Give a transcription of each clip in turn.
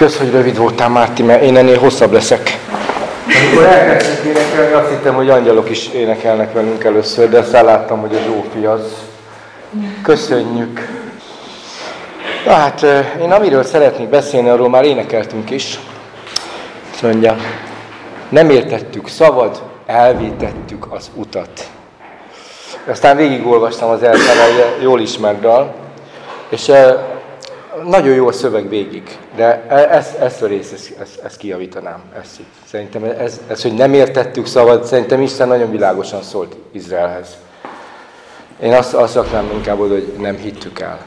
Kösz, hogy rövid voltál, Márti, mert én ennél hosszabb leszek. Amikor elkezdtük énekelni, azt hittem, hogy angyalok is énekelnek velünk először, de aztán láttam, hogy a Zsófi az. Köszönjük. Hát, én amiről szeretnék beszélni, arról már énekeltünk is. Azt mondja, nem értettük szavad, elvétettük az utat. Aztán végigolvastam az elszállal, jól ismert dal, és nagyon jó a szöveg végig, de e- ezt, ezt a részt, ezt, ezt, ezt kijavítanám. Ezt Szerintem ez, ez, hogy nem értettük szabad, szerintem Isten nagyon világosan szólt Izraelhez. Én azt, azt raknám inkább oda, hogy nem hittük el.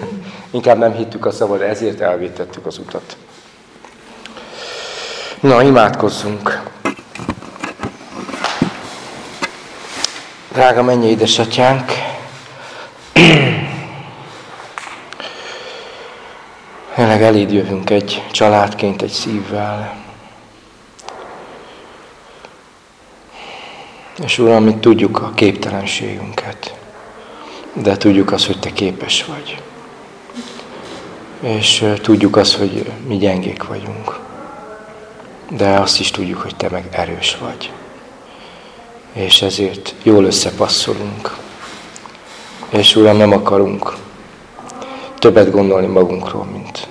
inkább nem hittük a szabad, ezért elvétettük az utat. Na, imádkozzunk. Drága mennyi édesatyánk, Tényleg eléd jövünk egy családként, egy szívvel. És Uram, mi tudjuk a képtelenségünket, de tudjuk azt, hogy Te képes vagy. És tudjuk azt, hogy mi gyengék vagyunk. De azt is tudjuk, hogy Te meg erős vagy. És ezért jól összepasszolunk. És Uram, nem akarunk többet gondolni magunkról, mint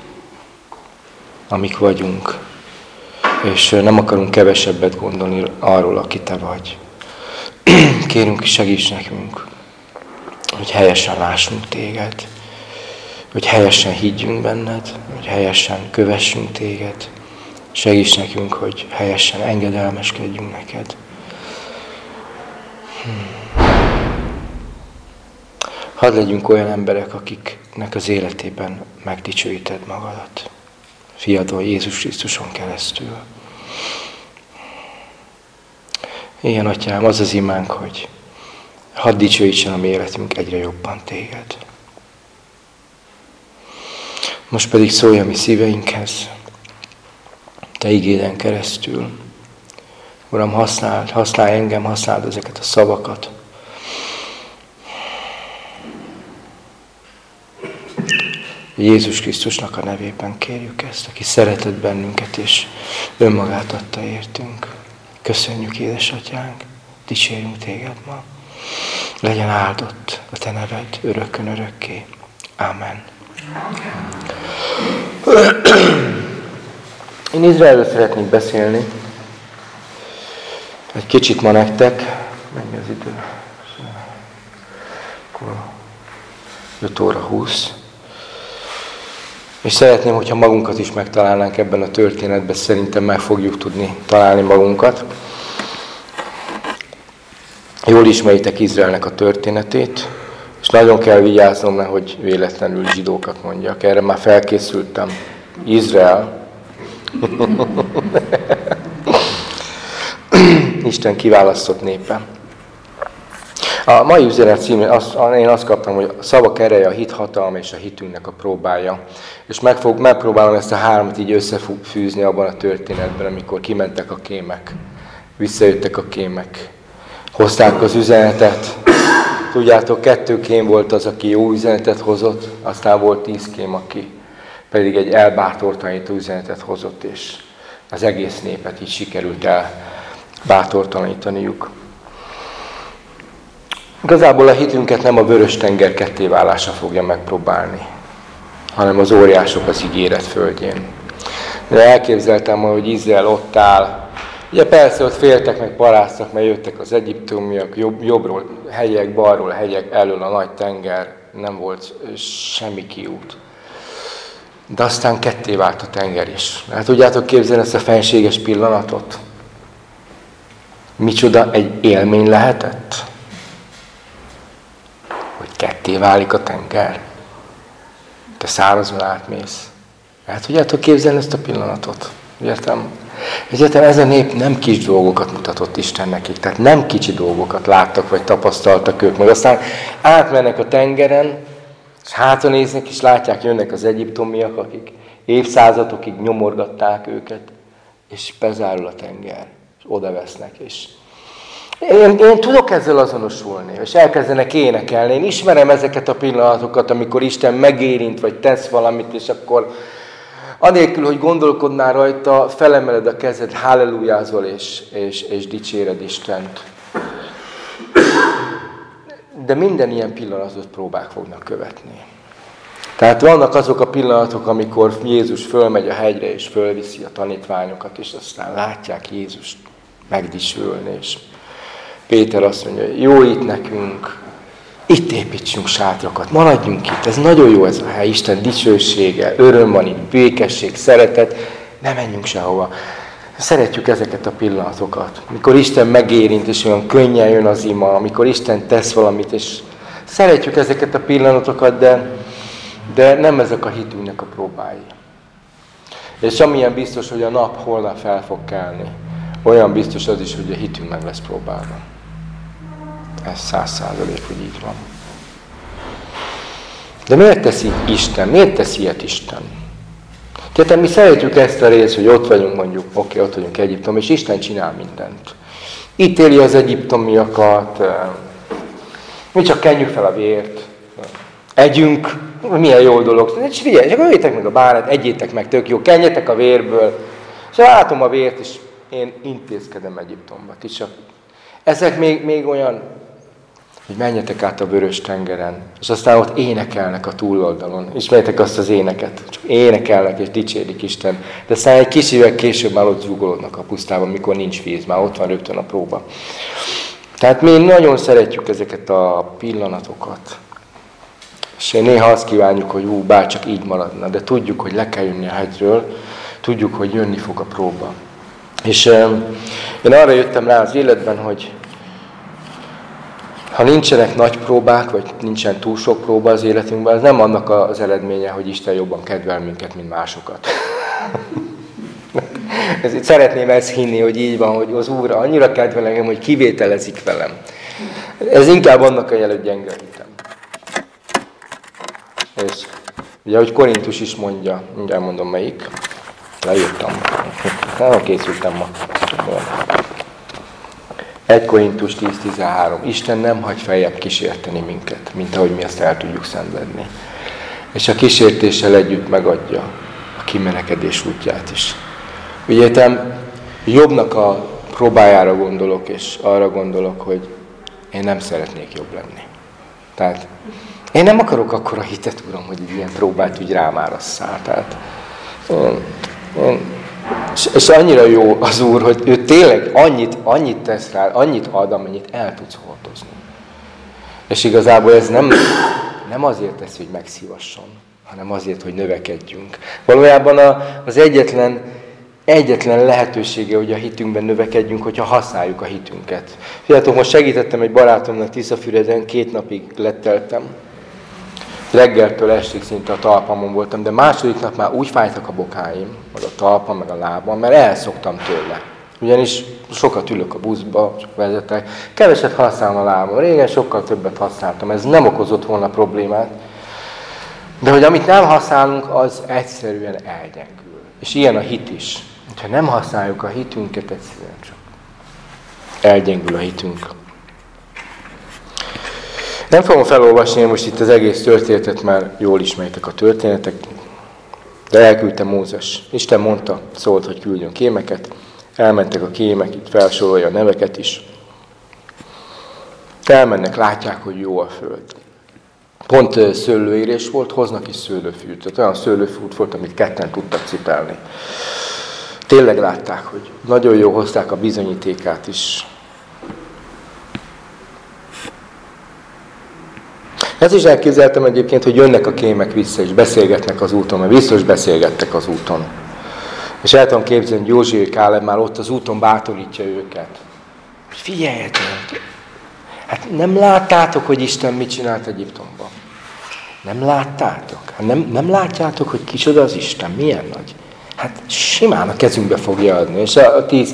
amik vagyunk. És nem akarunk kevesebbet gondolni arról, aki te vagy. Kérünk, segíts nekünk, hogy helyesen lássunk téged, hogy helyesen higgyünk benned, hogy helyesen kövessünk téged. Segíts nekünk, hogy helyesen engedelmeskedjünk neked. Hmm. Hadd legyünk olyan emberek, akiknek az életében megdicsőíted magadat. Fiadon Jézus Krisztuson keresztül. Ilyen, Atyám, az az imánk, hogy hadd dicsőítsen a mi életünk egyre jobban Téged. Most pedig szólj a mi szíveinkhez, Te igéden keresztül. Uram, használd, használj engem, használd ezeket a szavakat, Jézus Krisztusnak a nevében kérjük ezt, aki szeretett bennünket, és önmagát adta értünk. Köszönjük, édesatyánk, dicsérjünk téged ma. Legyen áldott a te neved örökkön örökké. Amen. Én Izraelről szeretnék beszélni. Egy kicsit ma nektek. Mennyi az idő? Akkor 5 óra 20. És szeretném, hogyha magunkat is megtalálnánk ebben a történetben, szerintem meg fogjuk tudni találni magunkat. Jól ismeritek Izraelnek a történetét, és nagyon kell vigyáznom, nehogy véletlenül zsidókat mondjak. Erre már felkészültem. Izrael. Isten kiválasztott népe. A mai üzenet címén azt, én azt kaptam, hogy a szavak ereje, a hit hatalma és a hitünknek a próbája. És meg fog, megpróbálom ezt a hármat így összefűzni abban a történetben, amikor kimentek a kémek. Visszajöttek a kémek. Hozták az üzenetet. Tudjátok, kettő kém volt az, aki jó üzenetet hozott, aztán volt tíz kém, aki pedig egy elbátortalanító üzenetet hozott, és az egész népet így sikerült el bátortalanítaniuk. Igazából a hitünket nem a vörös tenger kettéválása fogja megpróbálni, hanem az óriások az ígéret földjén. De elképzeltem, hogy Izrael ott áll, Ugye persze ott féltek, meg paráztak, mert jöttek az egyiptomiak, jobb, jobbról hegyek, balról hegyek, elől a nagy tenger, nem volt semmi kiút. De aztán ketté vált a tenger is. Hát tudjátok képzelni ezt a fenséges pillanatot? Micsoda egy élmény lehetett? Ketté válik a tenger. Te szárazon átmész. Hát tudjátok képzelni ezt a pillanatot? Értem? Egyetem ez a nép nem kis dolgokat mutatott Isten nekik, tehát nem kicsi dolgokat láttak, vagy tapasztaltak ők, meg aztán átmennek a tengeren, és hátra néznek, és látják, jönnek az egyiptomiak, akik évszázadokig nyomorgatták őket, és bezárul a tenger, és oda vesznek, és én, én tudok ezzel azonosulni, és elkezdenek énekelni. Én ismerem ezeket a pillanatokat, amikor Isten megérint, vagy tesz valamit, és akkor Anélkül, hogy gondolkodnál rajta, felemeled a kezed, hallelujázol és, és, és dicséred Istent. De minden ilyen pillanatot próbák fognak követni. Tehát vannak azok a pillanatok, amikor Jézus fölmegy a hegyre, és fölviszi a tanítványokat, és aztán látják Jézust megdisülni, és Péter azt mondja, jó itt nekünk, itt építsünk sátrakat, maradjunk itt, ez nagyon jó ez a hely, Isten dicsősége, öröm van itt, békesség, szeretet, ne menjünk sehova. Szeretjük ezeket a pillanatokat, mikor Isten megérint, és olyan könnyen jön az ima, amikor Isten tesz valamit, és szeretjük ezeket a pillanatokat, de, de nem ezek a hitünknek a próbái. És amilyen biztos, hogy a nap holnap fel fog kelni, olyan biztos az is, hogy a hitünk meg lesz próbálva. Ez száz százalék, hogy így van. De miért teszi Isten? Miért teszi ilyet Isten? Tehát mi szeretjük ezt a részt, hogy ott vagyunk mondjuk, oké, ott vagyunk Egyiptom, és Isten csinál mindent. Ítéli az egyiptomiakat, mi csak kenjük fel a vért, együnk, milyen jó dolog. És figyelj, csak öljétek meg a bárát, egyétek meg, tök jó, kenjetek a vérből. És látom a vért, és én intézkedem Egyiptomba. Ti csak ezek még, még olyan hogy menjetek át a vörös tengeren, és aztán ott énekelnek a túloldalon. Ismerjétek azt az éneket, csak énekelnek és dicsérik Isten. De aztán egy kis évek később már ott zúgolódnak a pusztában, mikor nincs víz, már ott van rögtön a próba. Tehát mi nagyon szeretjük ezeket a pillanatokat. És néha azt kívánjuk, hogy ú, bár csak így maradna, de tudjuk, hogy le kell jönni a hegyről, tudjuk, hogy jönni fog a próba. És én arra jöttem rá az életben, hogy ha nincsenek nagy próbák, vagy nincsen túl sok próba az életünkben, az nem annak az eredménye, hogy Isten jobban kedvel minket, mint másokat. Ezért szeretném ezt hinni, hogy így van, hogy az Úr annyira kedvel engem, hogy kivételezik velem. Ez inkább annak a jel, hogy gyenge hitem. És ugye, ahogy Korintus is mondja, mindjárt mondom melyik, leírtam. Nem készültem ma. 1 Korintus 10.13. Isten nem hagy feljebb kísérteni minket, mint ahogy mi ezt el tudjuk szenvedni. És a kísértéssel együtt megadja a kimenekedés útját is. Ugye jobbnak a próbájára gondolok, és arra gondolok, hogy én nem szeretnék jobb lenni. Tehát én nem akarok akkor a hitet, Uram, hogy egy ilyen próbát úgy rám árasszál. Tehát én, én és, és annyira jó az Úr, hogy ő tényleg annyit, annyit tesz rá, annyit ad, amennyit el tudsz hordozni. És igazából ez nem, nem azért tesz, hogy megszívasson, hanem azért, hogy növekedjünk. Valójában a, az egyetlen, egyetlen lehetősége, hogy a hitünkben növekedjünk, hogyha használjuk a hitünket. Fiatal, most segítettem egy barátomnak Tiszafüreden, két napig letteltem, reggeltől estig szinte a talpamon voltam, de második nap már úgy fájtak a bokáim, meg a talpam, meg a lábam, mert elszoktam tőle. Ugyanis sokat ülök a buszba, csak vezetek, keveset használom a lábam. Régen sokkal többet használtam, ez nem okozott volna problémát. De hogy amit nem használunk, az egyszerűen elgyengül. És ilyen a hit is. Ha nem használjuk a hitünket, egyszerűen csak elgyengül a hitünk. Nem fogom felolvasni most itt az egész történetet, mert jól ismertek a történetek, de elküldte Mózes. Isten mondta, szólt, hogy küldjön kémeket. Elmentek a kémek, itt felsorolja a neveket is. Elmennek, látják, hogy jó a föld. Pont szőlőérés volt, hoznak is szőlőfűt. Olyan szőlőfűt volt, amit ketten tudtak cipelni. Tényleg látták, hogy nagyon jó hozták a bizonyítékát is Ez is elképzeltem egyébként, hogy jönnek a kémek vissza, és beszélgetnek az úton, mert biztos beszélgettek az úton. És el tudom képzelni, hogy Józsi Káleb már ott az úton bátorítja őket. Figyeljetek! Hát nem láttátok, hogy Isten mit csinált Egyiptomban? Nem láttátok? Hát nem, nem látjátok, hogy kicsoda az Isten? Milyen nagy? Hát simán a kezünkbe fogja adni. És a, a tíz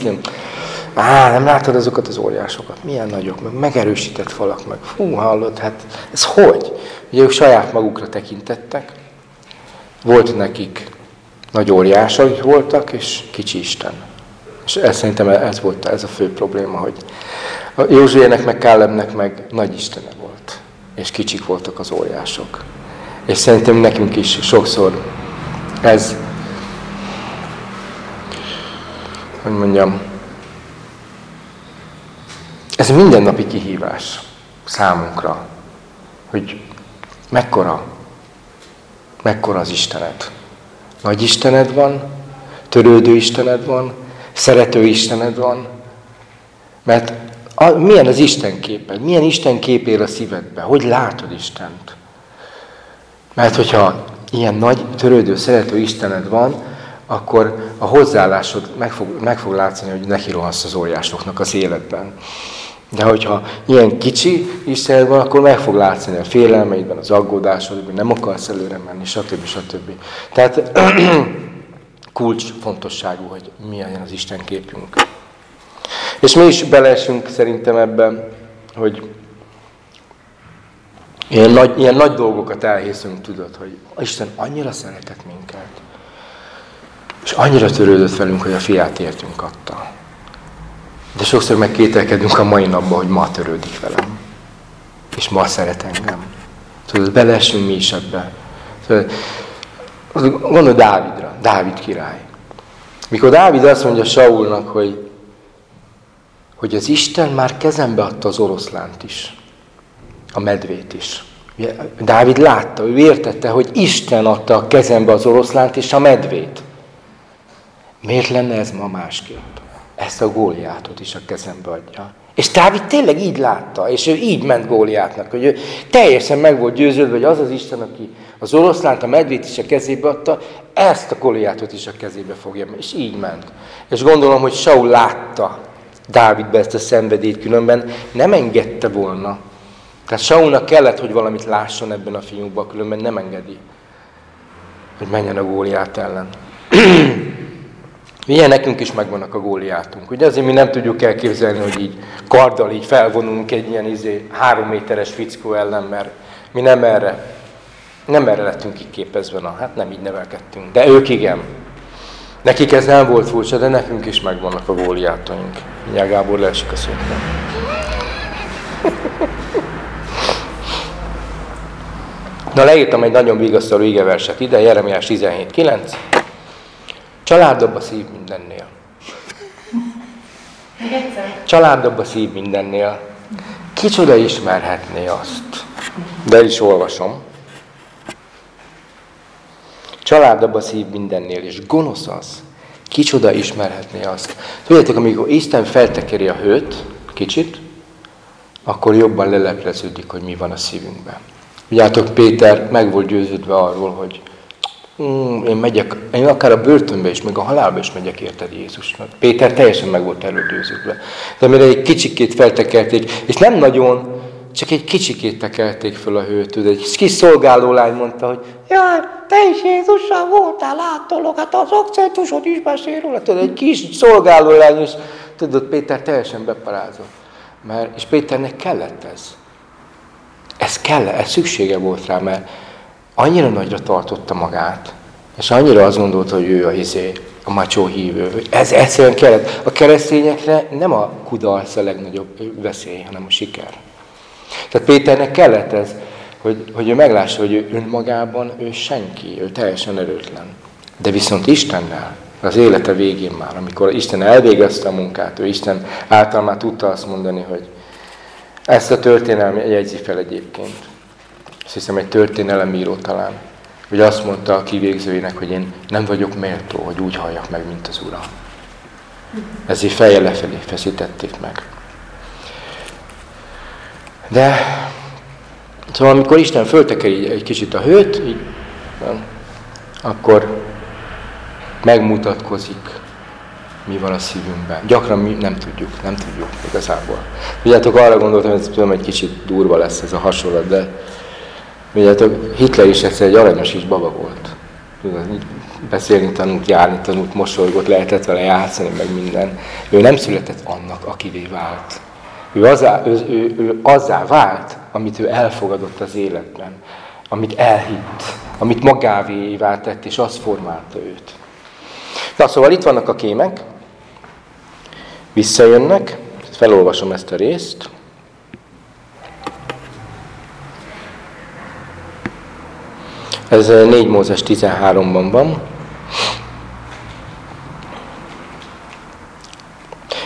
Á, nem látod azokat az óriásokat? Milyen nagyok, meg megerősített falak, meg fú, hallod, hát ez hogy? Ugye ők saját magukra tekintettek, volt nekik nagy óriásaik voltak, és kicsi Isten. És ez szerintem ez volt ez a fő probléma, hogy a Józsuének meg Kállemnek meg nagy Istene volt, és kicsik voltak az óriások. És szerintem nekünk is sokszor ez hogy mondjam, ez mindennapi kihívás számunkra, hogy mekkora, mekkora az Istened. Nagy Istened van, törődő Istened van, szerető Istened van, mert a, milyen az Isten képed? Milyen Isten kép él a szívedbe? Hogy látod Istent? Mert hogyha ilyen nagy, törődő, szerető Istened van, akkor a hozzáállásod meg fog, meg fog látszani, hogy neki rohansz az óriásoknak az életben. De hogyha ilyen kicsi Istened van, akkor meg fog látszani a félelmeidben, az aggódásodban, nem akarsz előre menni, stb. stb. Tehát kulcs fontosságú, hogy milyen az Isten képünk. És mi is beleesünk szerintem ebben, hogy ilyen nagy, ilyen nagy dolgokat elhiszünk, tudod, hogy Isten annyira szeretett minket, és annyira törődött velünk, hogy a fiát értünk adta. De sokszor megkételkedünk a mai napban, hogy ma törődik velem. És ma szeret engem. Tudod, beleesünk mi is ebbe. Tudod, gondolj Dávidra, Dávid király. Mikor Dávid azt mondja Saulnak, hogy, hogy az Isten már kezembe adta az oroszlánt is, a medvét is. Dávid látta, ő értette, hogy Isten adta a kezembe az oroszlánt és a medvét. Miért lenne ez ma másképp? Ezt a góliátot is a kezembe adja. És Dávid tényleg így látta, és ő így ment Góliátnak, hogy ő teljesen meg volt győződve, hogy az az Isten, aki az oroszlánt, a medvét is a kezébe adta, ezt a Góliátot is a kezébe fogja, és így ment. És gondolom, hogy Saul látta Dávidbe ezt a szenvedélyt, különben nem engedte volna. Tehát Saulnak kellett, hogy valamit lásson ebben a fiúkban, különben nem engedi, hogy menjen a Góliát ellen. Ilyen nekünk is megvannak a góliátunk. Ugye azért mi nem tudjuk elképzelni, hogy így karddal így felvonulunk egy ilyen izé, három méteres fickó ellen, mert mi nem erre, nem erre lettünk kiképezve, na, hát nem így nevelkedtünk. De ők igen. Nekik ez nem volt furcsa, de nekünk is megvannak a góliátaink. Mindjárt Gábor leesik a szépen. Na leírtam egy nagyon vigasztaló igeverset ide, Jeremiás 17.9. Családabb a szív mindennél. Családabb a szív mindennél. Kicsoda ismerhetné azt? De is olvasom. Családabb a szív mindennél, és gonosz az. Kicsoda ismerhetné azt. Tudjátok, amikor Isten feltekeri a hőt, kicsit, akkor jobban lelepleződik, hogy mi van a szívünkben. Tudjátok, Péter meg volt győződve arról, hogy Mm, én megyek, én akár a börtönbe is, meg a halálba is megyek érted Jézusnak. Péter teljesen meg volt erődőződve. De mire egy kicsikét feltekerték, és nem nagyon, csak egy kicsikét tekerték föl a hőt. Egy kis szolgáló lány mondta, hogy jaj, te is Jézussal voltál, látolok, hát az akcentusod is beszél róla. Tudod, egy kis szolgáló lány, és tudod, Péter teljesen beparázott. Mert, és Péternek kellett ez. Ez kell, ez szüksége volt rá, mert annyira nagyra tartotta magát, és annyira azt gondolta, hogy ő a izé, a macsó hívő. Ez egyszerűen kellett. A keresztényekre nem a kudarc a legnagyobb veszély, hanem a siker. Tehát Péternek kellett ez, hogy, hogy ő meglássa, hogy ő önmagában ő senki, ő teljesen erőtlen. De viszont Istennel, az élete végén már, amikor Isten elvégezte a munkát, ő Isten által már tudta azt mondani, hogy ezt a történelmi jegyzi fel egyébként azt hiszem egy történelemíró talán, hogy azt mondta a kivégzőinek, hogy én nem vagyok méltó, hogy úgy halljak meg, mint az Uram. Ezért feje lefelé feszítették meg. De szóval amikor Isten föltekeri egy kicsit a hőt, így, akkor megmutatkozik, mi van a szívünkben. Gyakran mi nem tudjuk, nem tudjuk igazából. Tudjátok, arra gondoltam, hogy ez tudom, egy kicsit durva lesz ez a hasonlat, de Tudjátok, Hitler is egyszer egy aranyos kis baba volt. Tudod, beszélni tanult, járni tanult, mosolygott, lehetett vele játszani, meg minden. Ő nem született annak, akivé vált. Ő azzá, ő, ő, ő azzá vált, amit ő elfogadott az életben, amit elhitt, amit magávé tett, és az formálta őt. Na szóval itt vannak a kémek, visszajönnek, felolvasom ezt a részt. Ez 4 Mózes 13-ban van.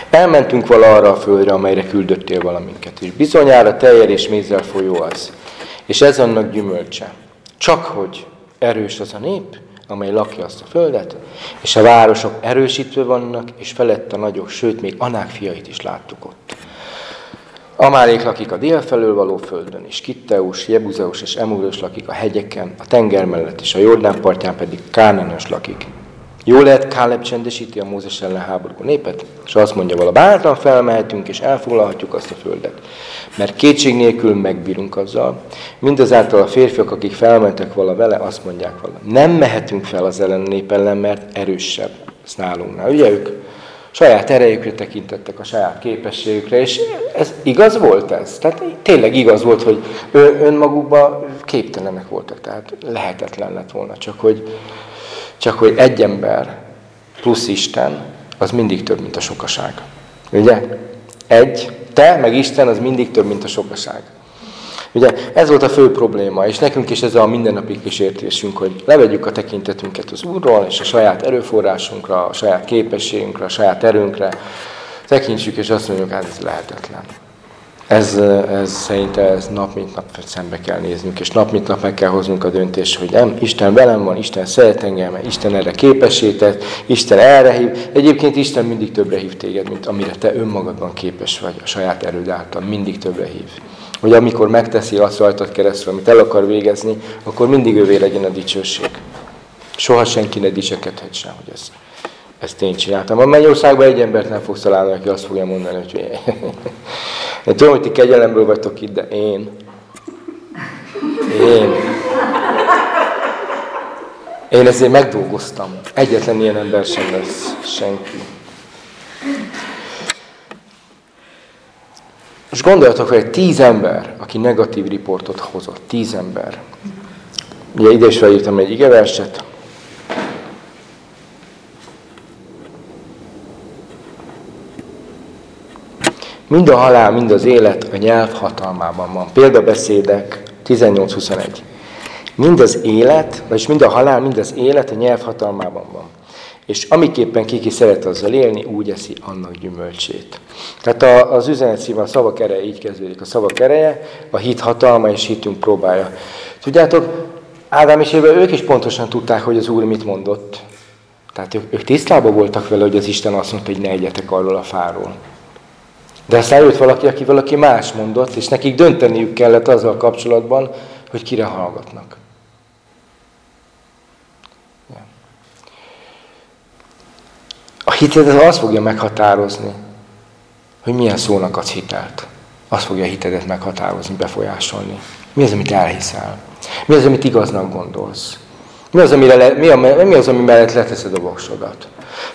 Elmentünk vala arra a földre, amelyre küldöttél valaminket, és bizonyára teljel és mézzel folyó az. És ez annak gyümölcse. Csak hogy erős az a nép, amely lakja azt a földet, és a városok erősítve vannak, és felett a nagyok, sőt, még Anák fiait is láttuk ott. Amálék lakik a dél felől való földön, és Kitteus, Jebuzeus és Emúrös lakik a hegyeken, a tenger mellett, és a Jordán partján pedig Kánanos lakik. Jó lehet, Káleb csendesíti a Mózes ellen háború népet, és azt mondja vala, bátran felmehetünk, és elfoglalhatjuk azt a földet. Mert kétség nélkül megbírunk azzal. Mindazáltal a férfiak, akik felmentek vala vele, azt mondják vala, nem mehetünk fel az ellen nép ellen, mert erősebb. Ez nálunknál. Ugye ők saját erejükre tekintettek, a saját képességükre, és ez igaz volt ez? Tehát tényleg igaz volt, hogy önmagukban képtelenek voltak, tehát lehetetlen lett volna, csak hogy, csak hogy egy ember plusz Isten, az mindig több, mint a sokaság. Ugye? Egy, te meg Isten, az mindig több, mint a sokaság. Ugye ez volt a fő probléma, és nekünk is ez a mindennapi kísértésünk, hogy levegyük a tekintetünket az Úrról, és a saját erőforrásunkra, a saját képességünkre, a saját erőnkre tekintsük, és azt mondjuk, hát ez lehetetlen. Ez, ez szerinte ez nap mint nap szembe kell néznünk, és nap mint nap meg kell hoznunk a döntést, hogy nem, Isten velem van, Isten szeret engem, Isten erre képesített, Isten erre hív. Egyébként Isten mindig többre hív téged, mint amire te önmagadban képes vagy, a saját erőd által, mindig többre hív hogy amikor megteszi azt rajtad keresztül, amit el akar végezni, akkor mindig ővé legyen a dicsőség. Soha senki ne dicsekedhet sem, hogy ezt, ezt én csináltam. A mennyországban egy embert nem fogsz találni, aki azt fogja mondani, hogy én tudom, hogy ti kegyelemből vagytok itt, de én, én, én ezért megdolgoztam. Egyetlen ilyen ember sem lesz senki. Most gondoljatok, hogy tíz ember, aki negatív riportot hozott, tíz ember. Ugye ide is felírtam egy igeverset. Mind a halál, mind az élet a nyelv hatalmában van. Példabeszédek 18-21. Mind az élet, vagyis mind a halál, mind az élet a nyelv hatalmában van és amiképpen kiki szeret azzal élni, úgy eszi annak gyümölcsét. Tehát az üzenet szíve, a szavak ereje így kezdődik. A szavak ereje, a hit hatalma és hitünk próbája. Tudjátok, Ádám és Éve, ők is pontosan tudták, hogy az Úr mit mondott. Tehát ők, ők tisztában voltak vele, hogy az Isten azt mondta, hogy ne egyetek arról a fáról. De aztán jött valaki, aki valaki más mondott, és nekik dönteniük kellett azzal kapcsolatban, hogy kire hallgatnak. A hitedet az fogja meghatározni, hogy milyen szónak adsz hitelt. Az fogja a hitedet meghatározni, befolyásolni. Mi az, amit elhiszel? Mi az, amit igaznak gondolsz? Mi az, amire le, mi, a, mi az, ami mellett leteszed a voksodat?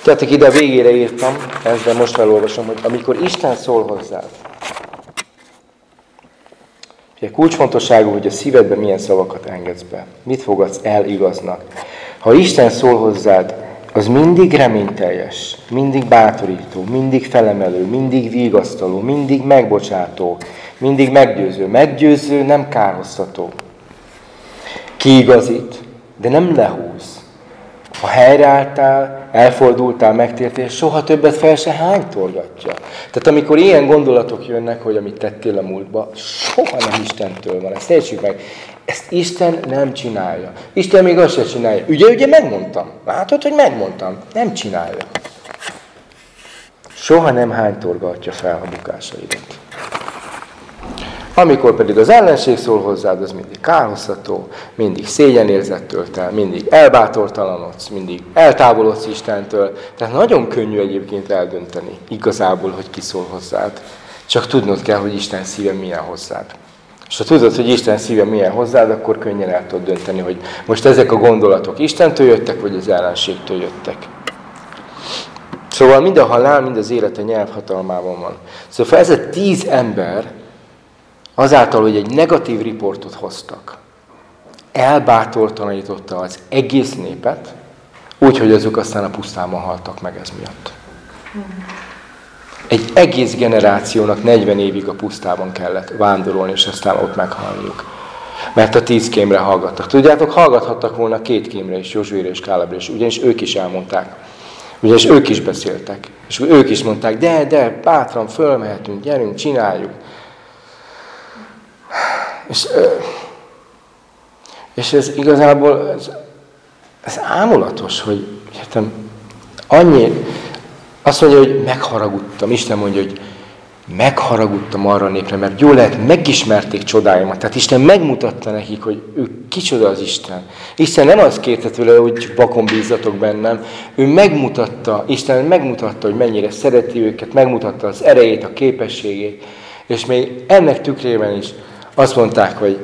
Tehát ide a végére írtam, ezt, de most felolvasom, hogy amikor Isten szól hozzád, Ugye kulcsfontosságú, hogy a szívedbe milyen szavakat engedsz be. Mit fogadsz el igaznak. Ha Isten szól hozzád, az mindig reményteljes, mindig bátorító, mindig felemelő, mindig vigasztaló, mindig megbocsátó, mindig meggyőző. Meggyőző, nem kárhoztató. Kiigazít, de nem lehúz. Ha helyreálltál, elfordultál, megtértél, soha többet fel se hánytorgatja. Tehát amikor ilyen gondolatok jönnek, hogy amit tettél a múltba, soha nem Istentől van. Ezt értsük meg. Ezt Isten nem csinálja. Isten még azt se csinálja. Ugye, ugye megmondtam. Látod, hogy megmondtam. Nem csinálja. Soha nem hánytorgatja fel a bukásaidat. Amikor pedig az ellenség szól hozzád, az mindig kárhoztató, mindig szégyenérzettől tel, mindig elbátortalanodsz, mindig eltávolodsz Istentől. Tehát nagyon könnyű egyébként eldönteni igazából, hogy ki szól hozzád. Csak tudnod kell, hogy Isten szíve milyen hozzád. És ha tudod, hogy Isten szíve milyen hozzád, akkor könnyen el tudod dönteni, hogy most ezek a gondolatok Istentől jöttek, vagy az ellenségtől jöttek. Szóval mind a halál, mind az élet a nyelv hatalmában van. Szóval ez a tíz ember, azáltal, hogy egy negatív riportot hoztak, elbátortalanította az egész népet, úgyhogy azok aztán a pusztában haltak meg ez miatt. Egy egész generációnak 40 évig a pusztában kellett vándorolni, és aztán ott meghalniuk. Mert a tíz kémre hallgattak. Tudjátok, hallgathattak volna két kémre is, Józsuére és Kálebre is, ugyanis ők is elmondták, Ugye, és ők is beszéltek. És ők is mondták, de, de, bátran fölmehetünk, gyerünk, csináljuk. És, és ez igazából, ez, ez ámulatos, hogy értem, annyi, azt mondja, hogy megharagudtam. Isten mondja, hogy megharagudtam arra a népre, mert jól lehet, megismerték csodáimat. Tehát Isten megmutatta nekik, hogy ő kicsoda az Isten. Isten nem azt kérte tőle, hogy vakon bízzatok bennem. Ő megmutatta, Isten megmutatta, hogy mennyire szereti őket, megmutatta az erejét, a képességét. És még ennek tükrében is azt mondták, hogy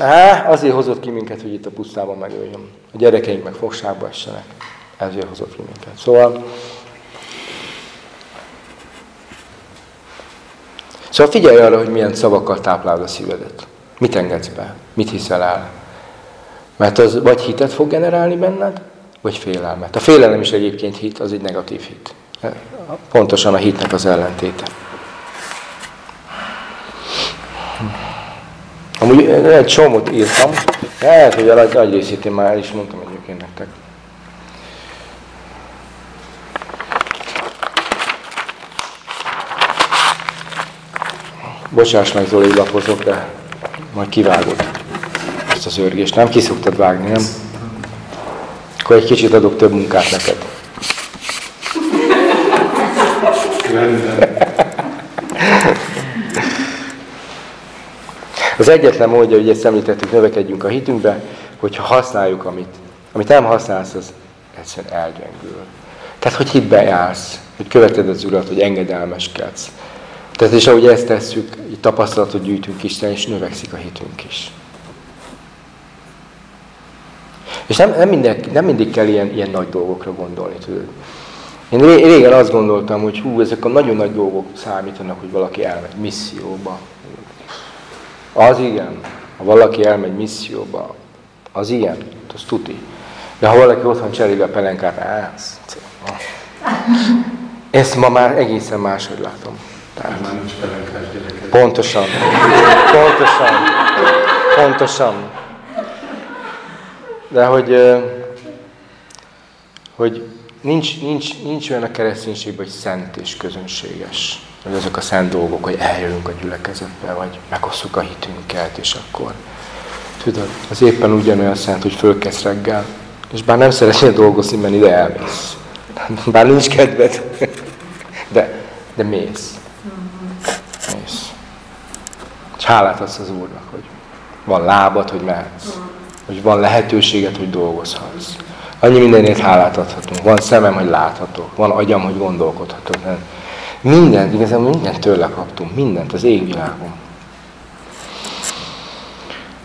Á, azért hozott ki minket, hogy itt a pusztában megöljön. A gyerekeink meg fogságba essenek. Ezért hozott ki minket. Szóval Szóval figyelj arra, hogy milyen szavakkal táplálod a szívedet. Mit engedsz be? Mit hiszel el? Mert az vagy hitet fog generálni benned, vagy félelmet. A félelem is egyébként hit, az egy negatív hit. Pontosan a hitnek az ellentéte. Amúgy egy csomót írtam, lehet, hogy a nagy részét én már el is mondtam egyébként nektek. Bocsáss meg, Zoli, lapozok, de majd kivágod ezt az örgést. Nem ki szoktad vágni, nem? Akkor egy kicsit adok több munkát neked. Az egyetlen módja, hogy ezt említettük, növekedjünk a hitünkbe, hogyha használjuk, amit, amit nem használsz, az egyszerűen elgyengül. Tehát, hogy hitbe jársz, hogy követed az Urat, hogy engedelmeskedsz, tehát és ahogy ezt tesszük, így tapasztalatot gyűjtünk Isten, és növekszik a hitünk is. És nem, nem, minden, nem mindig kell ilyen, ilyen nagy dolgokra gondolni, tudod. Én régen azt gondoltam, hogy hú, ezek a nagyon nagy dolgok számítanak, hogy valaki elmegy misszióba. Az igen. Ha valaki elmegy misszióba, az ilyen, az tuti. De ha valaki otthon cseréli a pelenkát, ez... Ezt ma már egészen máshogy látom. Tehát. Pontosan. Pontosan. Pontosan. De hogy, hogy nincs, nincs, nincs olyan a kereszténységben, hogy szent és közönséges. Hogy azok a szent dolgok, hogy eljövünk a gyülekezetbe, vagy megosszuk a hitünket, és akkor tudod, az éppen ugyanolyan szent, hogy fölkezd reggel, és bár nem szeretnél dolgozni, menni, de elmész. Bár nincs kedved, de, de mész. Mész. És hálát adsz az Úrnak, hogy van lábad, hogy mehetsz. Hogy van lehetőséget, hogy dolgozhatsz. Annyi mindenért hálát adhatunk. Van szemem, hogy láthatok. Van agyam, hogy gondolkodhatok. Mindent, igazából mindent tőle kaptunk. Mindent az égvilágon.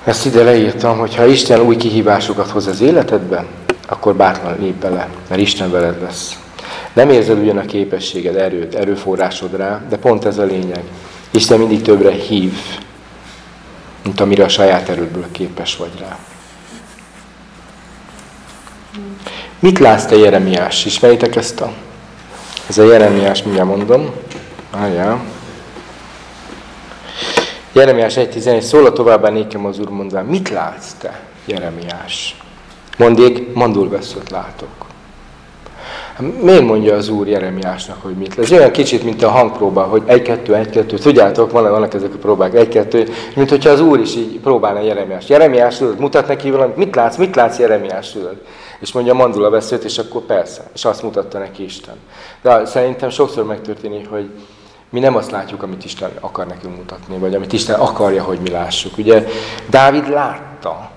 Ezt ide leírtam, hogy ha Isten új kihívásokat hoz az életedben, akkor bátran lép bele, mert Isten veled lesz. Nem érzed ugyan a képességed, erőt, erőforrásod rá, de pont ez a lényeg. Isten mindig többre hív, mint amire a saját erődből képes vagy rá. Mit látsz te Jeremiás? Ismeritek ezt a? Ez a Jeremiás, mindjárt mondom. Álljál. Jeremiás 1.11 szól továbbá nékem az Úr mondván, mit látsz te, Jeremiás? Mondjék, mandul veszőt látok. Miért mondja az Úr Jeremiásnak, hogy mit lesz? Olyan kicsit, mint a hangpróba, hogy egy-kettő, egy-kettő. Tudjátok, vannak ezek a próbák, egy-kettő. Mint hogyha az Úr is így próbálna Jeremiás. Jeremiás, tudod, mutat neki valamit, mit látsz, mit látsz Jeremiás, tudod? És mondja mandula veszőt, és akkor persze. És azt mutatta neki Isten. De szerintem sokszor megtörténik, hogy mi nem azt látjuk, amit Isten akar nekünk mutatni, vagy amit Isten akarja, hogy mi lássuk. Ugye Dávid látta,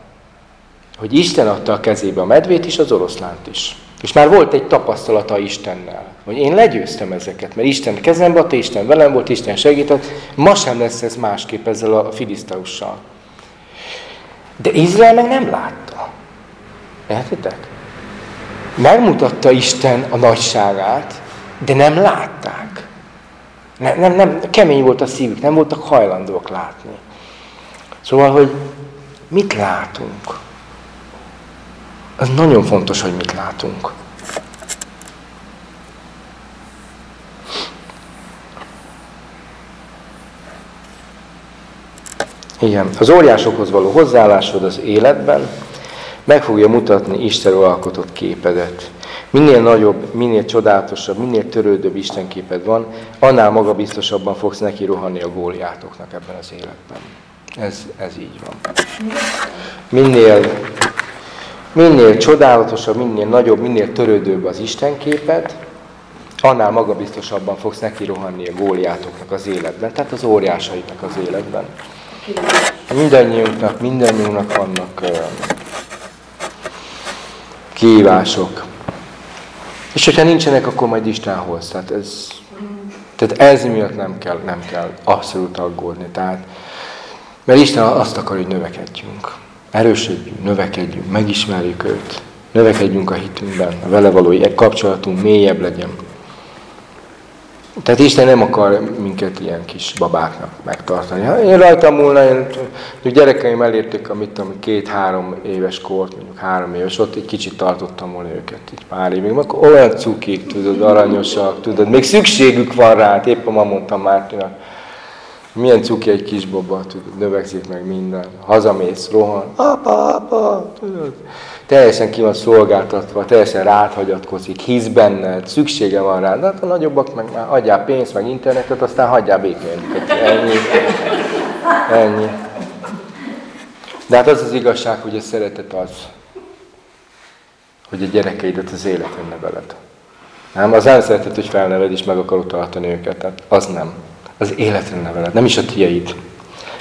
hogy Isten adta a kezébe a medvét is, az oroszlánt is. És már volt egy tapasztalata Istennel, hogy én legyőztem ezeket, mert Isten kezembe adta, Isten velem volt, Isten segített, ma sem lesz ez másképp ezzel a filiszteussal. De Izrael meg nem látta. Értitek? Megmutatta Isten a nagyságát, de nem látták. Nem, nem, nem, kemény volt a szívük, nem voltak hajlandók látni. Szóval, hogy mit látunk? Az nagyon fontos, hogy mit látunk. Igen, az óriásokhoz való hozzáállásod az életben meg fogja mutatni Istenről alkotott képedet. Minél nagyobb, minél csodálatosabb, minél törődőbb Istenképed van, annál magabiztosabban fogsz neki rohanni a góliátoknak ebben az életben. Ez, ez így van. Minél, minél csodálatosabb, minél nagyobb, minél törődőbb az Istenképed, annál magabiztosabban fogsz neki rohanni a góliátoknak az életben, tehát az óriásaitnak az életben. Mindannyiunknak, mindannyiunknak vannak uh, kihívások. És hogyha nincsenek, akkor majd Isten hoz. Tehát ez, tehát ez miatt nem kell, nem kell abszolút aggódni. Tehát, mert Isten azt akar, hogy növekedjünk. Erősödjünk, növekedjünk, megismerjük őt. Növekedjünk a hitünkben, a vele való kapcsolatunk mélyebb legyen. Tehát Isten nem akar minket ilyen kis babáknak megtartani. Ha én rajtam múlna, én, gyerekeim elérték a mit tudom, két-három éves kort, mondjuk három éves, ott egy kicsit tartottam volna őket, így pár évig. Akkor olyan cukik, tudod, aranyosak, tudod, még szükségük van rá, hát éppen ma mondtam Mártinak, milyen cuki egy kis tudod, növekszik meg minden. Hazamész, rohan, apa, apa, tudod teljesen ki van szolgáltatva, teljesen rád hagyatkozik, hisz benned, szüksége van rá, de hát a nagyobbak meg már adjál pénzt, meg internetet, aztán hagyjál békén. Ennyi. Ennyi. De hát az az igazság, hogy a szeretet az, hogy a gyerekeidet az életen neveled. Nem? Az nem szeretet, hogy felneved és meg akarod tartani őket. Tehát az nem. Az életre neveled, nem is a tiéd.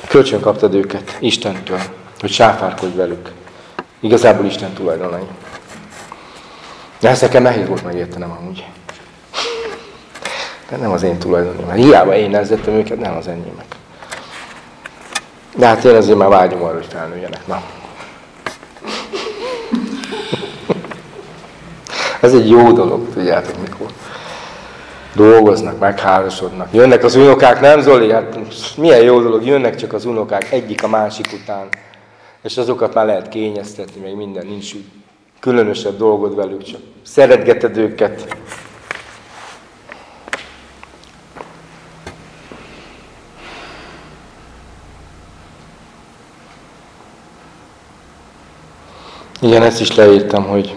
Kölcsön kaptad őket Istentől, hogy sáfárkodj velük. Igazából Isten tulajdonai. De ezt nekem nehéz volt megértenem amúgy. De nem az én tulajdonom. Mert hiába én nevezettem őket, nem az enyémek. De hát én azért már vágyom arra, hogy felnőjenek. Na. Ez egy jó dolog, tudjátok mikor. Dolgoznak, megházasodnak. Jönnek az unokák, nem Zoli? Hát milyen jó dolog, jönnek csak az unokák egyik a másik után. És azokat már lehet kényeztetni, még minden nincs különösebb dolgod velük, csak szeretgeted őket. Igen, ezt is leírtam, hogy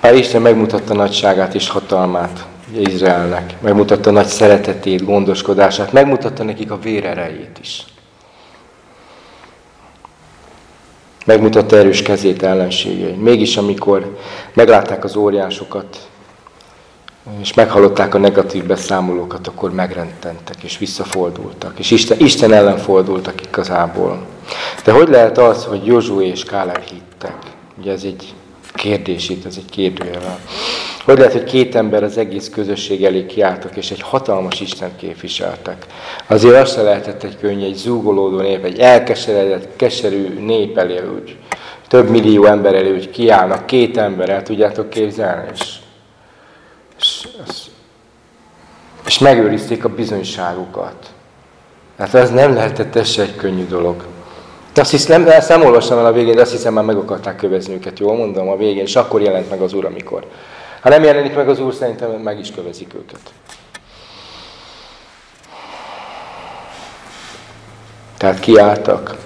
ha Isten megmutatta nagyságát és hatalmát Izraelnek, megmutatta nagy szeretetét, gondoskodását, megmutatta nekik a vérerejét is. Megmutatta erős kezét ellenségein. Mégis amikor meglátták az óriásokat, és meghallották a negatív beszámolókat, akkor megrententek, és visszafordultak, és Isten, Isten ellen fordultak igazából. De hogy lehet az, hogy Józsu és Káleb hittek? Ugye ez egy kérdés itt, ez egy kérdőjel. Hogy lehet, hogy két ember az egész közösség elé kiálltak, és egy hatalmas Isten képviseltek. Azért azt se lehetett egy könnyű, egy zúgolódó nép, egy elkeseredett, keserű nép elé, úgy több millió ember elé, úgy kiállnak, két ember el tudjátok képzelni, és, és, és, és megőrizték a bizonyságukat. Hát ez nem lehetett ez se egy könnyű dolog. De azt hiszem, nem, ezt nem olvastam el a végén, de azt hiszem már meg akarták kövezni őket, jól mondom, a végén, és akkor jelent meg az Úr, amikor. Ha nem jelenik meg az Úr, szerintem meg is kövezik őket. Tehát kiálltak.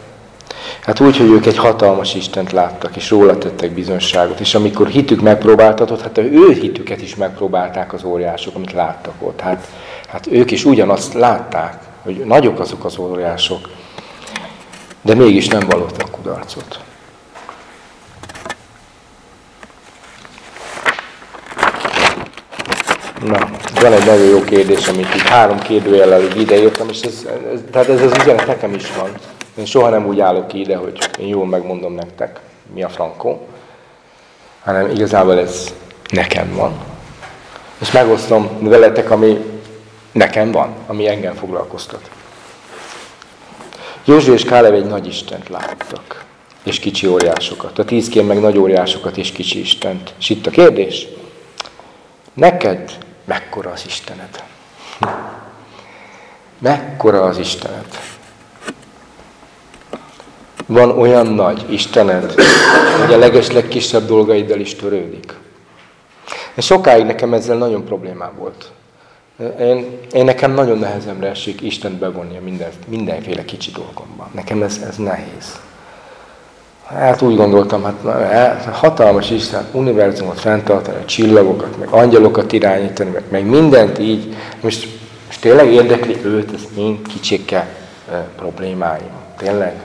Hát úgy, hogy ők egy hatalmas Istent láttak, és róla tettek bizonságot. És amikor hitük megpróbáltatott, hát ő hitüket is megpróbálták az óriások, amit láttak ott. Hát, hát ők is ugyanazt látták, hogy nagyok azok az óriások, de mégis nem vallottak kudarcot. Na, van egy nagyon jó kérdés, amit így három kérdőjellel ideírtam, és ez, ez, tehát ez az üzenet nekem is van. Én soha nem úgy állok ide, hogy én jól megmondom nektek, mi a frankó, hanem igazából ez nekem van. És megosztom veletek, ami nekem van, ami engem foglalkoztat. József és Kálev egy nagy Istent láttak, és kicsi óriásokat. A tízkén meg nagy óriásokat és kicsi Istent. És itt a kérdés, neked mekkora az Istened? Mekkora az Istened? Van olyan nagy Istened, hogy a leges legkisebb dolgaiddal is törődik. És sokáig nekem ezzel nagyon problémám volt. Én, én nekem nagyon nehezemre esik Istent bevonni minden, mindenféle kicsi dolgomban. Nekem ez, ez nehéz. Hát úgy gondoltam, hát, hát hatalmas Isten univerzumot fenntartani, csillagokat, meg angyalokat irányítani, meg, meg mindent így. Most, most tényleg érdekli őt, ez mind kicsike e, problémáim. Tényleg?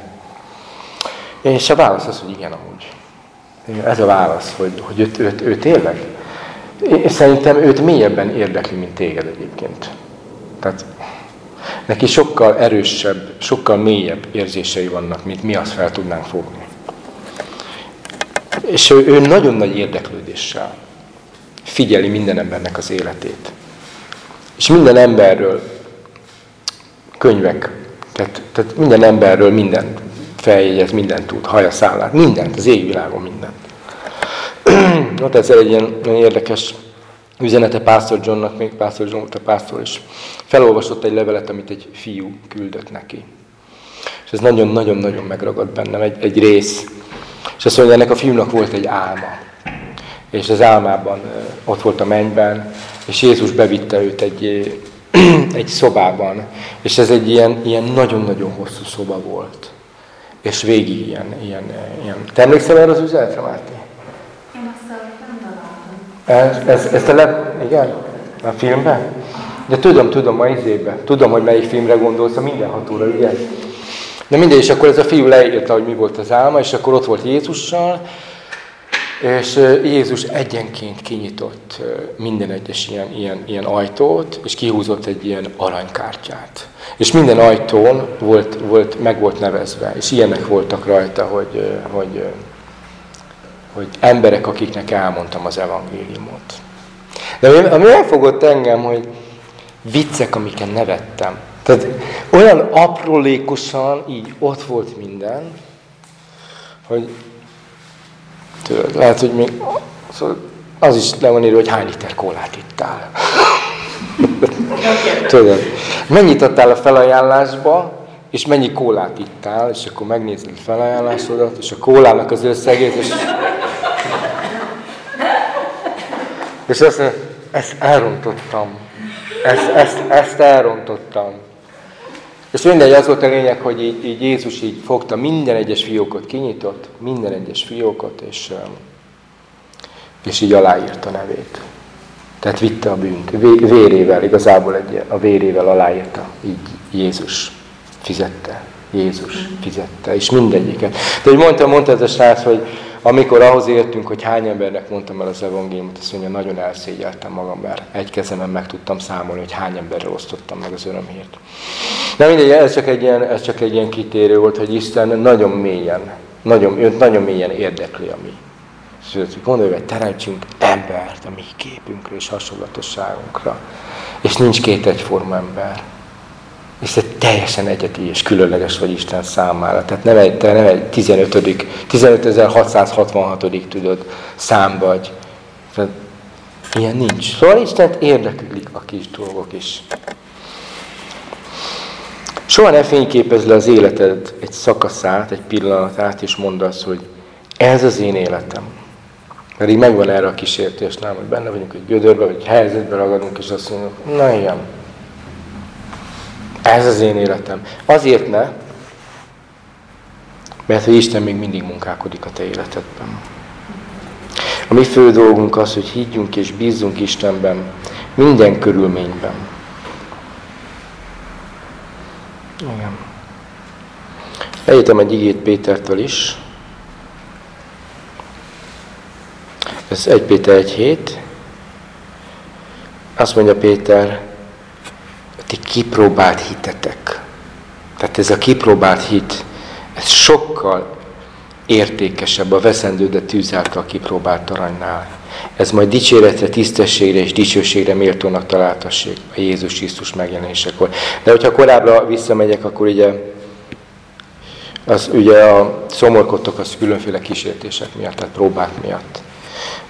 És a válasz az, hogy igen, amúgy. Ez a válasz, hogy, hogy őt, őt, őt, őt tényleg. Én szerintem őt mélyebben érdekli, mint téged egyébként. Tehát neki sokkal erősebb, sokkal mélyebb érzései vannak, mint mi azt fel tudnánk fogni. És ő, ő nagyon nagy érdeklődéssel figyeli minden embernek az életét. És minden emberről könyvek, tehát, tehát minden emberről minden feljegyez, mindent tud, haja szállát, mindent, az égvilágon mindent. Ott ezzel egy ilyen, ilyen érdekes üzenete Pásztor Johnnak, még Pásztor John volt a pásztor, és felolvasott egy levelet, amit egy fiú küldött neki. És ez nagyon-nagyon-nagyon megragad bennem, egy, egy rész. És azt mondja, ennek a fiúnak volt egy álma. És az álmában ott volt a mennyben, és Jézus bevitte őt egy, egy szobában. És ez egy ilyen, ilyen nagyon-nagyon hosszú szoba volt. És végig ilyen, ilyen, ilyen. Te emlékszel erre az üzenetre, Máté? Ez, ez, ezt a le... Igen? A filmben? De tudom, tudom, a izébe. Tudom, hogy melyik filmre gondolsz, a mindenhatóra, ugye? De mindegy, és akkor ez a fiú leírta, hogy mi volt az álma, és akkor ott volt Jézussal, és Jézus egyenként kinyitott minden egyes ilyen, ilyen, ilyen ajtót, és kihúzott egy ilyen aranykártyát. És minden ajtón volt, volt, meg volt nevezve, és ilyenek voltak rajta, hogy, hogy hogy emberek, akiknek elmondtam az evangéliumot. De ami, ami elfogott engem, hogy viccek, amiken nevettem. Tehát olyan aprólékosan így ott volt minden, hogy tudod, lehet, hogy még szóval az is le van írva, hogy hány liter kólát ittál. tudod, mennyit adtál a felajánlásba, és mennyi kólát ittál, és akkor megnézed a felajánlásodat, és a kólának az összegét, és És azt mondja, ezt elrontottam. Ezt, ezt, ezt elrontottam. És mindegy, az volt a lényeg, hogy így, így Jézus így fogta minden egyes fiókot, kinyitott, minden egyes fiókot, és, és így aláírta nevét. Tehát vitte a bűnt. Vérével, igazából egy, a vérével aláírta. Így Jézus fizette. Jézus fizette. És mindegyiket. De hogy mondta, mondta ez a srác, hogy amikor ahhoz értünk, hogy hány embernek mondtam el az evangéliumot, azt mondja, nagyon elszégyeltem magam, mert egy kezemen meg tudtam számolni, hogy hány emberre osztottam meg az örömhírt. De mindegy, ez csak egy ilyen, ez csak egy ilyen kitérő volt, hogy Isten nagyon mélyen, nagyon, őt nagyon mélyen érdekli a mi. Sőt, gondolj, hogy teremtsünk embert a mi képünkre és hasonlatosságunkra. És nincs két egyforma ember és te teljesen egyedi és különleges vagy Isten számára. Tehát nem egy, te nem egy 15. 15.666. tudod, szám vagy. Ilyen nincs. Szóval Isten érdeklik a kis dolgok is. Soha ne fényképezz le az életed egy szakaszát, egy pillanatát, és mondd azt, hogy ez az én életem. Pedig megvan erre a kísértés, nem, hogy benne vagyunk egy gödörbe, vagy egy helyzetbe ragadunk, és azt mondjuk, na ilyen, ez az én életem. Azért ne, mert hogy Isten még mindig munkálkodik a te életedben. A mi fő dolgunk az, hogy higgyünk és bízzunk Istenben minden körülményben. Igen. Eljöttem egy igét Pétertől is. Ez 1 Péter 1 hét. Azt mondja Péter, kipróbált hitetek. Tehát ez a kipróbált hit, ez sokkal értékesebb a veszendő, de tűz által kipróbált aranynál. Ez majd dicséretre, tisztességre és dicsőségre méltónak találtassék a Jézus Krisztus megjelenésekor. De hogyha korábbra visszamegyek, akkor ugye az ugye a szomorkodtok az különféle kísértések miatt, tehát próbák miatt.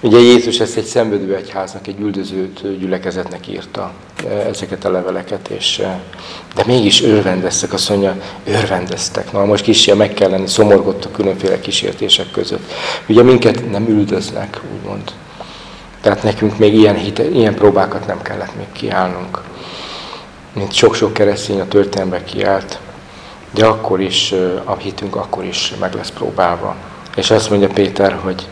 Ugye Jézus ezt egy szenvedő egyháznak, egy üldözőt gyülekezetnek írta ezeket a leveleket, és, de mégis örvendeztek, azt mondja, örvendeztek. Na most kicsi meg kell lenni, szomorgottak különféle kísértések között. Ugye minket nem üldöznek, úgymond. Tehát nekünk még ilyen, hite, ilyen próbákat nem kellett még kiállnunk. Mint sok-sok keresztény a történelemben kiállt, de akkor is, a hitünk akkor is meg lesz próbálva. És azt mondja Péter, hogy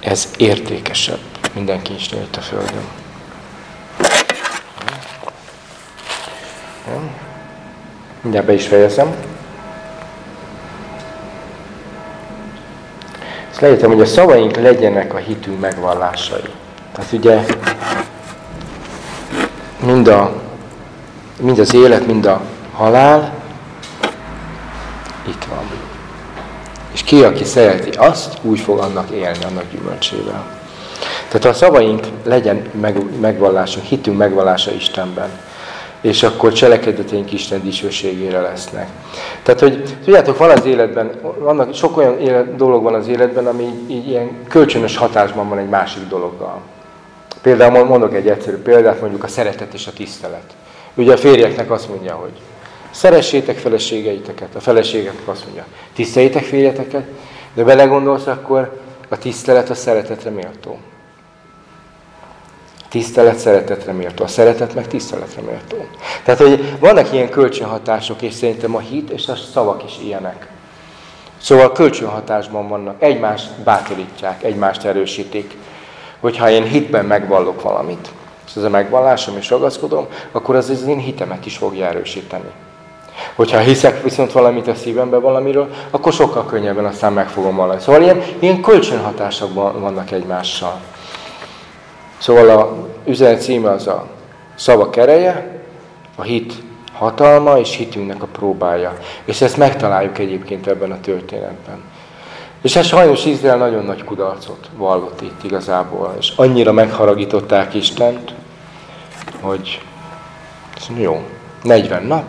ez értékesebb minden kincsnél itt a Földön. Mindjárt be is fejezem. Ezt leírtam, hogy a szavaink legyenek a hitünk megvallásai. Tehát ugye mind, a, mind az élet, mind a halál itt van. És ki, aki szereti azt, úgy fog annak élni, annak gyümölcsével. Tehát a szavaink legyen meg, megvallásunk, hitünk megvallása Istenben és akkor cselekedeteink Isten dicsőségére lesznek. Tehát, hogy tudjátok, van az életben, vannak, sok olyan élet, dolog van az életben, ami így ilyen kölcsönös hatásban van egy másik dologgal. Például mondok egy egyszerű példát, mondjuk a szeretet és a tisztelet. Ugye a férjeknek azt mondja, hogy szeressétek feleségeiteket, a feleségeknek azt mondja, tiszteljétek férjeteket, de belegondolsz, akkor a tisztelet a szeretetre méltó. Tisztelet szeretetre méltó, a szeretet meg tiszteletre méltó. Tehát, hogy vannak ilyen kölcsönhatások, és szerintem a hit és a szavak is ilyenek. Szóval kölcsönhatásban vannak, egymást bátorítják, egymást erősítik. Hogyha én hitben megvallok valamit, és ez a megvallásom és ragaszkodom, akkor az az én hitemet is fogja erősíteni. Hogyha hiszek viszont valamit a szívembe valamiről, akkor sokkal könnyebben aztán meg fogom vallani. Szóval ilyen, ilyen kölcsönhatások vannak egymással. Szóval a üzenet címe az a szava kereje, a hit hatalma és hitünknek a próbája. És ezt megtaláljuk egyébként ebben a történetben. És hát sajnos Izrael nagyon nagy kudarcot vallott itt igazából, és annyira megharagították Istent, hogy jó, 40 nap,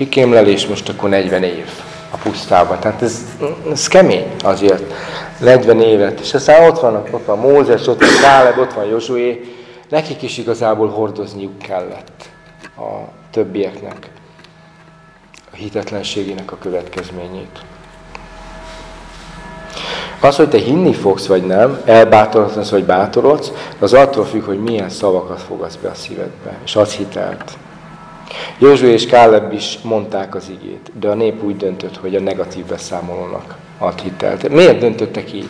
kikémlelés, most akkor 40 év a pusztában. Tehát ez, ez kemény azért. 40 évet. És aztán ott van, ott van Mózes, ott van Káleb, ott van Jozsué. Nekik is igazából hordozniuk kellett a többieknek a hitetlenségének a következményét. Az, hogy te hinni fogsz, vagy nem, elbátorodsz, vagy bátorodsz, az attól függ, hogy milyen szavakat fogadsz be a szívedbe, és az hitelt. Józsu és Káleb is mondták az igét, de a nép úgy döntött, hogy a negatív beszámolónak ad hitelt. Miért döntöttek így?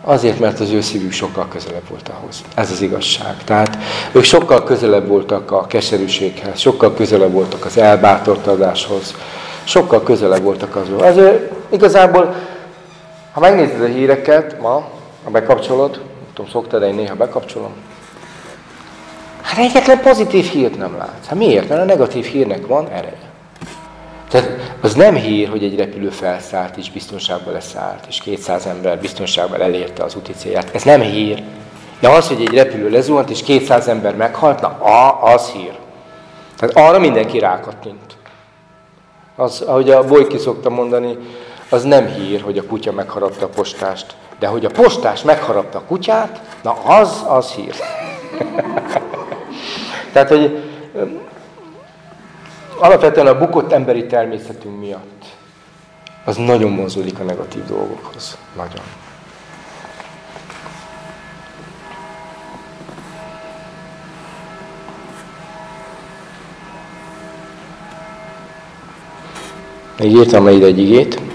Azért, mert az ő szívük sokkal közelebb volt ahhoz. Ez az igazság. Tehát ők sokkal közelebb voltak a keserűséghez, sokkal közelebb voltak az elbátortadáshoz, sokkal közelebb voltak azon. Azért igazából, ha megnézed a híreket ma, ha bekapcsolod, nem tudom, szoktad, de én néha bekapcsolom, Hát egyetlen pozitív hírt nem látsz. Hát miért? Mert a negatív hírnek van ereje. Tehát az nem hír, hogy egy repülő felszállt és biztonságban leszállt, és 200 ember biztonságban elérte az úti célját. Ez nem hír. De az, hogy egy repülő lezuhant, és 200 ember meghalt, na, a, az hír. Tehát arra mindenki rákattint. Az, ahogy a Bolyki szokta mondani, az nem hír, hogy a kutya megharapta a postást, de hogy a postás megharapta a kutyát, na az, az hír. Tehát, hogy alapvetően a bukott emberi természetünk miatt az nagyon mozódik a negatív dolgokhoz. Nagyon. Még írtam ide egy igét.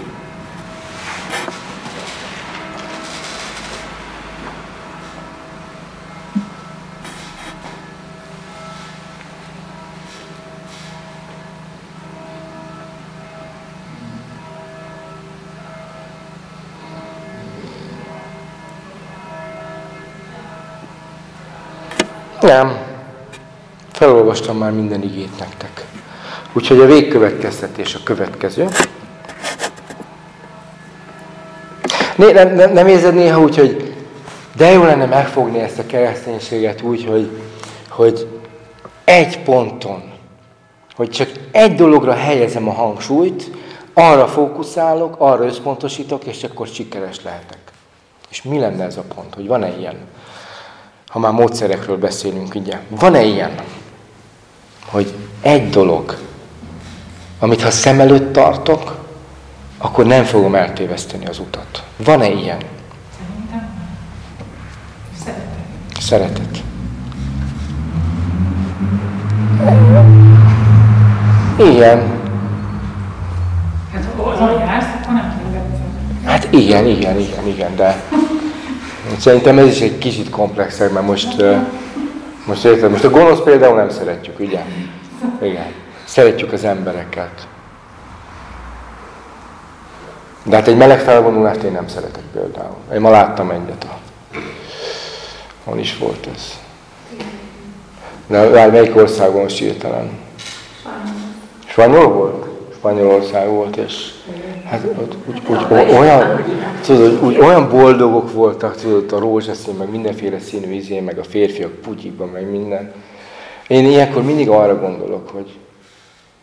Nem. Felolvastam már minden igét nektek. Úgyhogy a végkövetkeztetés a következő. Né, nem, nem, nem érzed néha úgy, hogy de jó lenne megfogni ezt a kereszténységet úgy, hogy, hogy egy ponton, hogy csak egy dologra helyezem a hangsúlyt, arra fókuszálok, arra összpontosítok, és akkor sikeres lehetek. És mi lenne ez a pont, hogy van-e ilyen? Ha már módszerekről beszélünk, ugye, van-e ilyen, hogy egy dolog, amit ha szem előtt tartok, akkor nem fogom eltéveszteni az utat. Van-e ilyen? Szeretet. Szeretet. Igen. Hát ha jársz, akkor nem Hát Igen, igen, igen, igen, de szerintem ez is egy kicsit komplexebb, mert most, most érted, most a gonosz például nem szeretjük, ugye? Igen. Szeretjük az embereket. De hát egy meleg felvonulást én nem szeretek például. Én ma láttam egyet. Hol is volt ez? De várj, melyik országban most hirtelen? Spanyol volt? Spanyolország volt, és hát ott, úgy, úgy, olyan, tudod, úgy, olyan boldogok voltak, tudod, a rózsaszín, meg mindenféle színű izé, meg a férfiak putyikban, meg minden. Én ilyenkor mindig arra gondolok, hogy,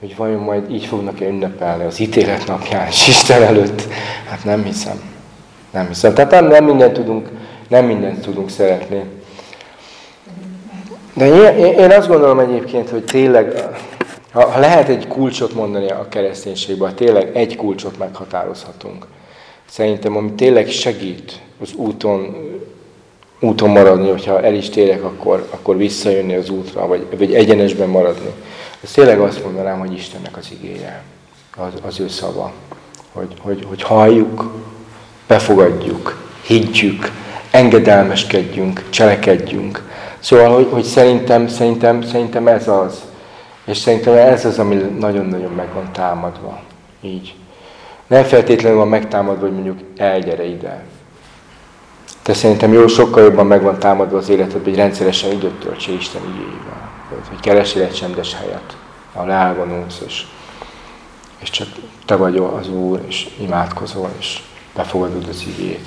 hogy vajon majd így fognak-e ünnepelni az ítélet napján, és Isten előtt. Hát nem hiszem. Nem hiszem. Tehát nem, nem mindent tudunk, nem mindent tudunk szeretni. De én, én azt gondolom egyébként, hogy tényleg, ha, ha lehet egy kulcsot mondani a kereszténységben, tényleg egy kulcsot meghatározhatunk. Szerintem, ami tényleg segít az úton, úton maradni, hogyha el is térek, akkor, akkor visszajönni az útra, vagy, vagy egyenesben maradni. Ez tényleg azt mondanám, hogy Istennek az igéje, az, az ő szava. Hogy, hogy, hogy halljuk, befogadjuk, higgyük, engedelmeskedjünk, cselekedjünk. Szóval, hogy, hogy szerintem, szerintem, szerintem ez az. És szerintem ez az, ami nagyon-nagyon meg van támadva. Így. Nem feltétlenül van megtámadva, hogy mondjuk elgyere ide. De szerintem jó, sokkal jobban meg van támadva az életed, hogy rendszeresen időt töltse Isten igényével. Hogy keresél egy csendes helyet, ahol elvonulsz, és, és csak te vagy az Úr, és imádkozol, és befogadod az igét.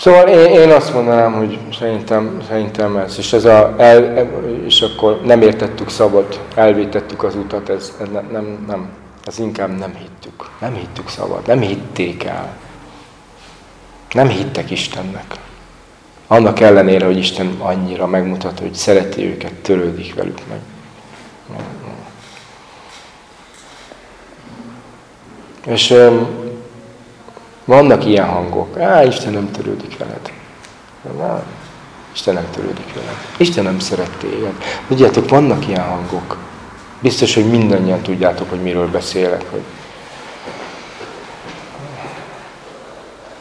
Szóval én, én azt mondanám, hogy szerintem, szerintem ez, és, ez a, el, és akkor nem értettük szabad, elvétettük az utat, ez, ez nem, nem, nem, ez inkább nem hittük. Nem hittük szabad, nem hitték el. Nem hittek Istennek. Annak ellenére, hogy Isten annyira megmutat, hogy szereti őket, törődik velük meg. És vannak ilyen hangok. Á, Isten nem törődik veled. Na, Isten nem törődik veled. Isten nem szeret téged. Tudjátok, vannak ilyen hangok. Biztos, hogy mindannyian tudjátok, hogy miről beszélek. Hogy...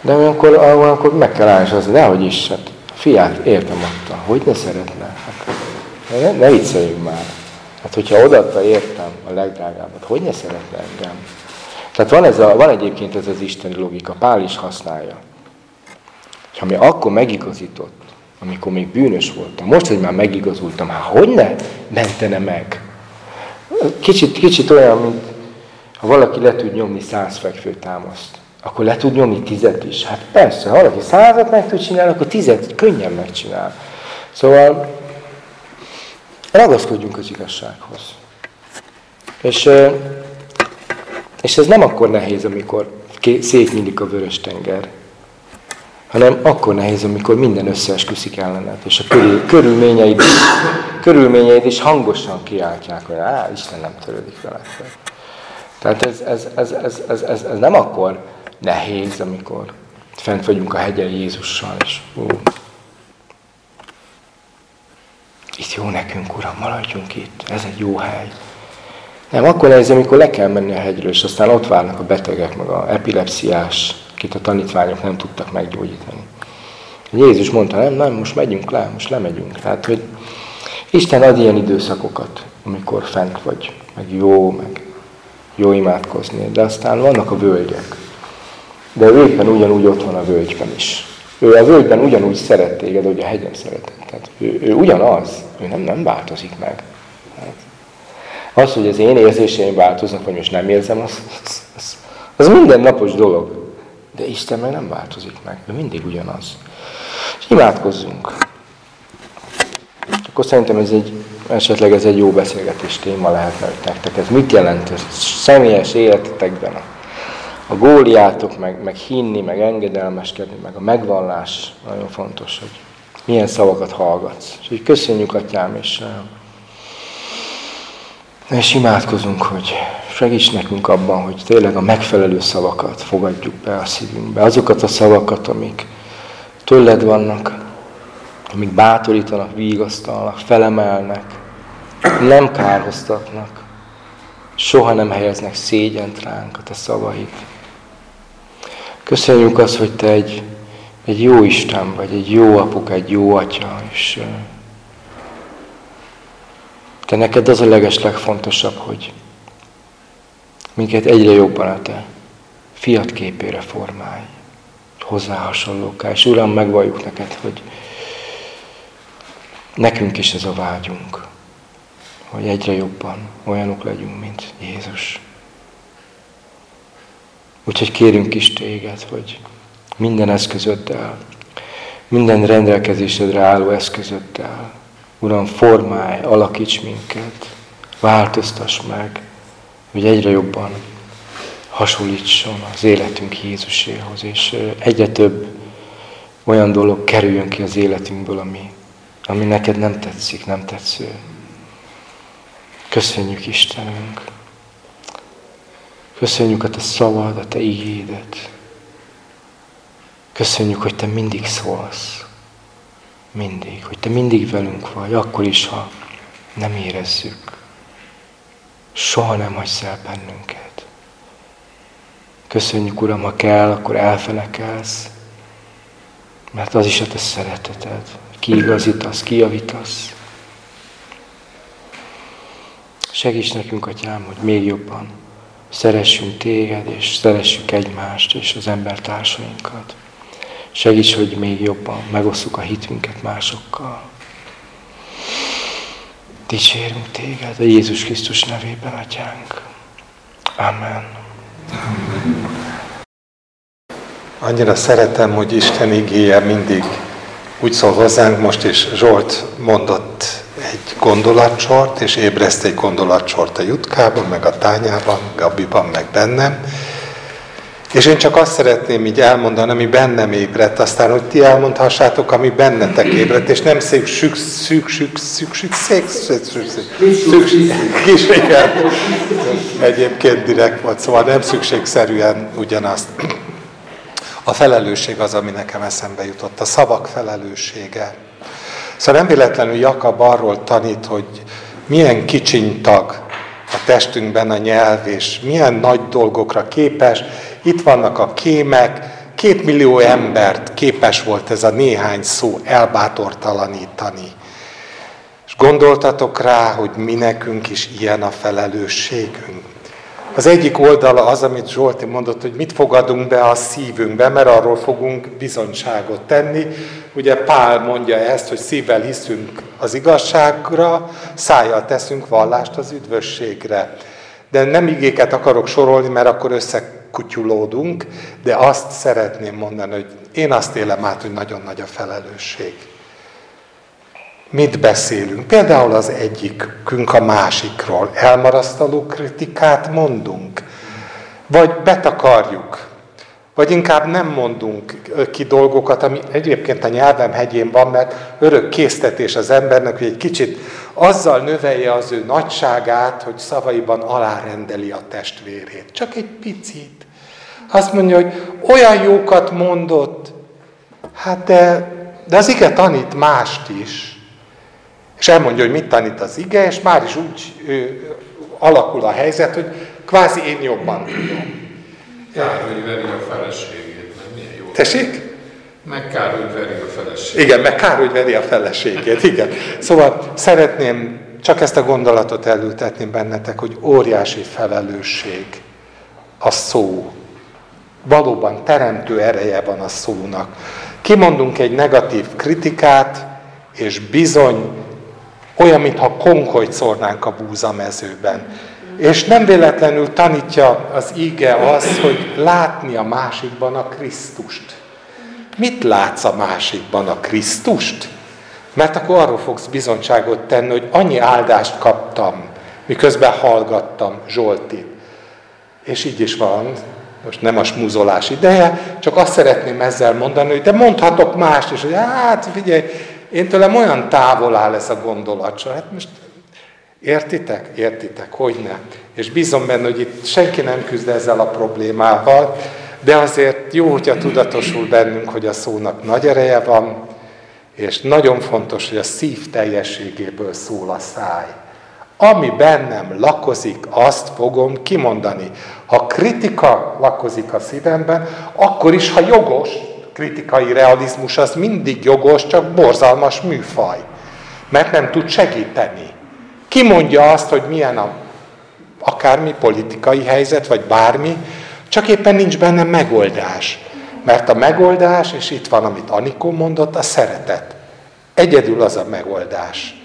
De olyankor, olyankor meg kell ásni, nehogy is. Hát, fiát értem adta. Hogy ne szeretne? Hát, ne, ne vicceljünk már. Hát, hogyha odaadta értem a legdrágábbat, hogy ne szeretne engem? Tehát van, ez a, van egyébként ez az isteni logika, Pál is használja. És ami akkor megigazított, amikor még bűnös voltam, most, hogy már megigazultam, hát hogy ne mentene meg? Kicsit, kicsit olyan, mint ha valaki le tud nyomni száz fekvő támaszt, akkor le tud nyomni tizet is. Hát persze, ha valaki százat meg tud csinálni, akkor tizet könnyen megcsinál. Szóval ragaszkodjunk az igazsághoz. És és ez nem akkor nehéz, amikor szétnyílik a vörös tenger, hanem akkor nehéz, amikor minden összeesküszik ellened, és a körül, körülményeid, körülményeid is hangosan kiáltják, hogy á, Isten nem törődik veled. Tehát ez, ez, ez, ez, ez, ez, ez nem akkor nehéz, amikor fent vagyunk a hegyen Jézussal, és ú, itt jó nekünk, Uram, maradjunk itt, ez egy jó hely. Nem, akkor nehéz, amikor le kell menni a hegyről, és aztán ott várnak a betegek, meg a epilepsziás, akit a tanítványok nem tudtak meggyógyítani. Jézus mondta, nem, nem, most megyünk le, most lemegyünk. Tehát, hogy Isten ad ilyen időszakokat, amikor fent vagy, meg jó, meg jó imádkozni, de aztán vannak a völgyek. De ő éppen ugyanúgy ott van a völgyben is. Ő a völgyben ugyanúgy szeret téged, hogy a hegyen szeretett. Tehát ő, ő ugyanaz, ő nem, nem változik meg. Az, hogy az én érzéseim változnak, vagy most nem érzem, az, az, az, az mindennapos dolog. De Isten meg nem változik meg, ő mindig ugyanaz. És imádkozzunk. Akkor szerintem ez egy, esetleg ez egy jó beszélgetés téma lehetne, nektek ez mit jelent ez személyes életetekben. A, a góliátok, meg, meg hinni, meg engedelmeskedni, meg a megvallás nagyon fontos, hogy milyen szavakat hallgatsz. És így köszönjük, Atyám, és és imádkozunk, hogy segíts nekünk abban, hogy tényleg a megfelelő szavakat fogadjuk be a szívünkbe. Azokat a szavakat, amik tőled vannak, amik bátorítanak, vigasztalnak, felemelnek, nem kárhoztatnak, soha nem helyeznek szégyent ránk a te szavaid. Köszönjük azt, hogy Te egy, egy jó Isten vagy, egy jó apuk, egy jó atya, és Te neked az a leges legfontosabb, hogy minket egyre jobban a Te fiat képére formálj, hozzá hasonlóká. És Uram, megvalljuk neked, hogy nekünk is ez a vágyunk, hogy egyre jobban olyanok legyünk, mint Jézus. Úgyhogy kérünk is téged, hogy minden eszközöddel, minden rendelkezésedre álló eszközöddel, Uram, formálj, alakíts minket, változtass meg, hogy egyre jobban hasonlítson az életünk Jézuséhoz, és egyre több olyan dolog kerüljön ki az életünkből, ami, ami neked nem tetszik, nem tetsző. Köszönjük Istenünk! Köszönjük a Te szavad, a Te igédet. Köszönjük, hogy Te mindig szólsz. Mindig. Hogy Te mindig velünk vagy, akkor is, ha nem érezzük. Soha nem hagysz el bennünket. Köszönjük, Uram, ha kell, akkor elfelekelsz, mert az is a Te szereteted. Kiigazítasz, kijavítasz. Segíts nekünk, Atyám, hogy még jobban szeressünk téged, és szeressük egymást, és az embertársainkat. Segíts, hogy még jobban megosszuk a hitünket másokkal. Dicsérünk téged a Jézus Krisztus nevében, Atyánk. Amen. Annyira szeretem, hogy Isten igéje mindig úgy szól hozzánk, most is Zsolt mondott egy gondolatsort, és ébreszt egy gondolatsort a jutkában, meg a tányában, Gabiban, meg bennem. És én csak azt szeretném így elmondani, ami bennem ébredt, aztán, hogy ti elmondhassátok, ami bennetek ébredt, és nem szükség, szükség, szükség, szükség, Egyébként direkt volt, szóval nem szükségszerűen ugyanazt. A felelősség az, ami nekem eszembe jutott, a szavak felelőssége. Szóval nem véletlenül Jakab arról tanít, hogy milyen kicsiny tag a testünkben a nyelv, és milyen nagy dolgokra képes. Itt vannak a kémek, két millió embert képes volt ez a néhány szó elbátortalanítani. És gondoltatok rá, hogy mi nekünk is ilyen a felelősségünk. Az egyik oldala az, amit Zsolti mondott, hogy mit fogadunk be a szívünkbe, mert arról fogunk bizonyságot tenni. Ugye Pál mondja ezt, hogy szívvel hiszünk az igazságra, szájjal teszünk vallást az üdvösségre. De nem igéket akarok sorolni, mert akkor összekutyulódunk, de azt szeretném mondani, hogy én azt élem át, hogy nagyon nagy a felelősség. Mit beszélünk? Például az egyikünk a másikról. Elmarasztaló kritikát mondunk? Vagy betakarjuk? Vagy inkább nem mondunk ki dolgokat, ami egyébként a nyelvem hegyén van, mert örök késztetés az embernek, hogy egy kicsit azzal növelje az ő nagyságát, hogy szavaiban alárendeli a testvérét. Csak egy picit. Azt mondja, hogy olyan jókat mondott, hát de, de az ige tanít mást is. És elmondja, hogy mit tanít az ige, és már is úgy ő, alakul a helyzet, hogy kvázi én jobban tudom. Kár, hogy veri a feleségét, meg milyen jó. Tessék? Meg kár, hogy veri a feleségét. Igen, meg kár, hogy veri a feleségét, igen. Szóval szeretném csak ezt a gondolatot elültetni bennetek, hogy óriási felelősség a szó. Valóban teremtő ereje van a szónak. Kimondunk egy negatív kritikát, és bizony olyan, mintha konkolyt szórnánk a búzamezőben. És nem véletlenül tanítja az íge az, hogy látni a másikban a Krisztust. Mit látsz a másikban a Krisztust? Mert akkor arról fogsz bizonyságot tenni, hogy annyi áldást kaptam, miközben hallgattam Zsoltit. És így is van, most nem a smúzolás ideje, csak azt szeretném ezzel mondani, hogy de mondhatok mást is, hogy hát figyelj, én tőlem olyan távol áll ez a gondolat, hát most értitek? Értitek, hogy ne. És bízom benne, hogy itt senki nem küzd ezzel a problémával, de azért jó, hogyha tudatosul bennünk, hogy a szónak nagy ereje van, és nagyon fontos, hogy a szív teljességéből szól a száj. Ami bennem lakozik, azt fogom kimondani. Ha kritika lakozik a szívemben, akkor is, ha jogos, kritikai realizmus az mindig jogos, csak borzalmas műfaj. Mert nem tud segíteni. Ki mondja azt, hogy milyen a akármi politikai helyzet, vagy bármi, csak éppen nincs benne megoldás. Mert a megoldás, és itt van, amit Anikó mondott, a szeretet. Egyedül az a megoldás.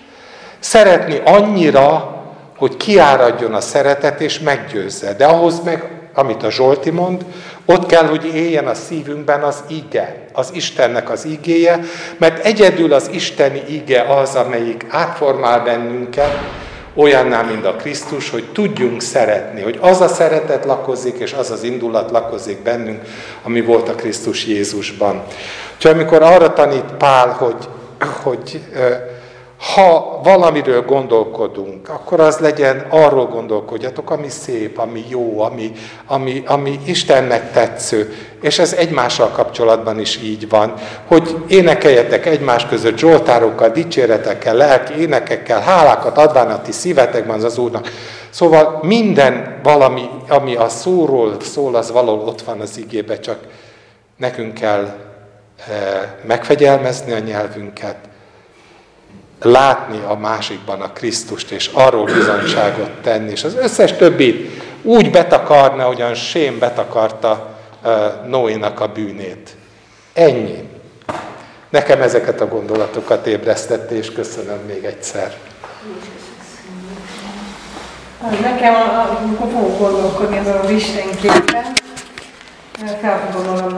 Szeretni annyira, hogy kiáradjon a szeretet és meggyőzze. De ahhoz meg, amit a Zsolti mond, ott kell, hogy éljen a szívünkben az ige, az Istennek az igéje, mert egyedül az Isteni ige az, amelyik átformál bennünket, olyanná, mint a Krisztus, hogy tudjunk szeretni, hogy az a szeretet lakozik, és az az indulat lakozik bennünk, ami volt a Krisztus Jézusban. Úgyhogy amikor arra tanít Pál, hogy, hogy ha valamiről gondolkodunk, akkor az legyen, arról gondolkodjatok, ami szép, ami jó, ami, ami, ami Istennek tetsző. És ez egymással kapcsolatban is így van, hogy énekeljetek egymás között zsoltárokkal, dicséretekkel, lelki énekekkel, hálákat adván a ti szívetekben az Úrnak. Szóval minden valami, ami a szóról szól, az valahol ott van az igébe, csak nekünk kell eh, megfegyelmezni a nyelvünket, látni a másikban a Krisztust, és arról bizonyságot tenni, és az összes többit úgy betakarna, ahogyan Sém betakarta Noénak a bűnét. Ennyi. Nekem ezeket a gondolatokat ébresztette, és köszönöm még egyszer. Nekem, amikor fogok gondolkodni azon az Isten képen,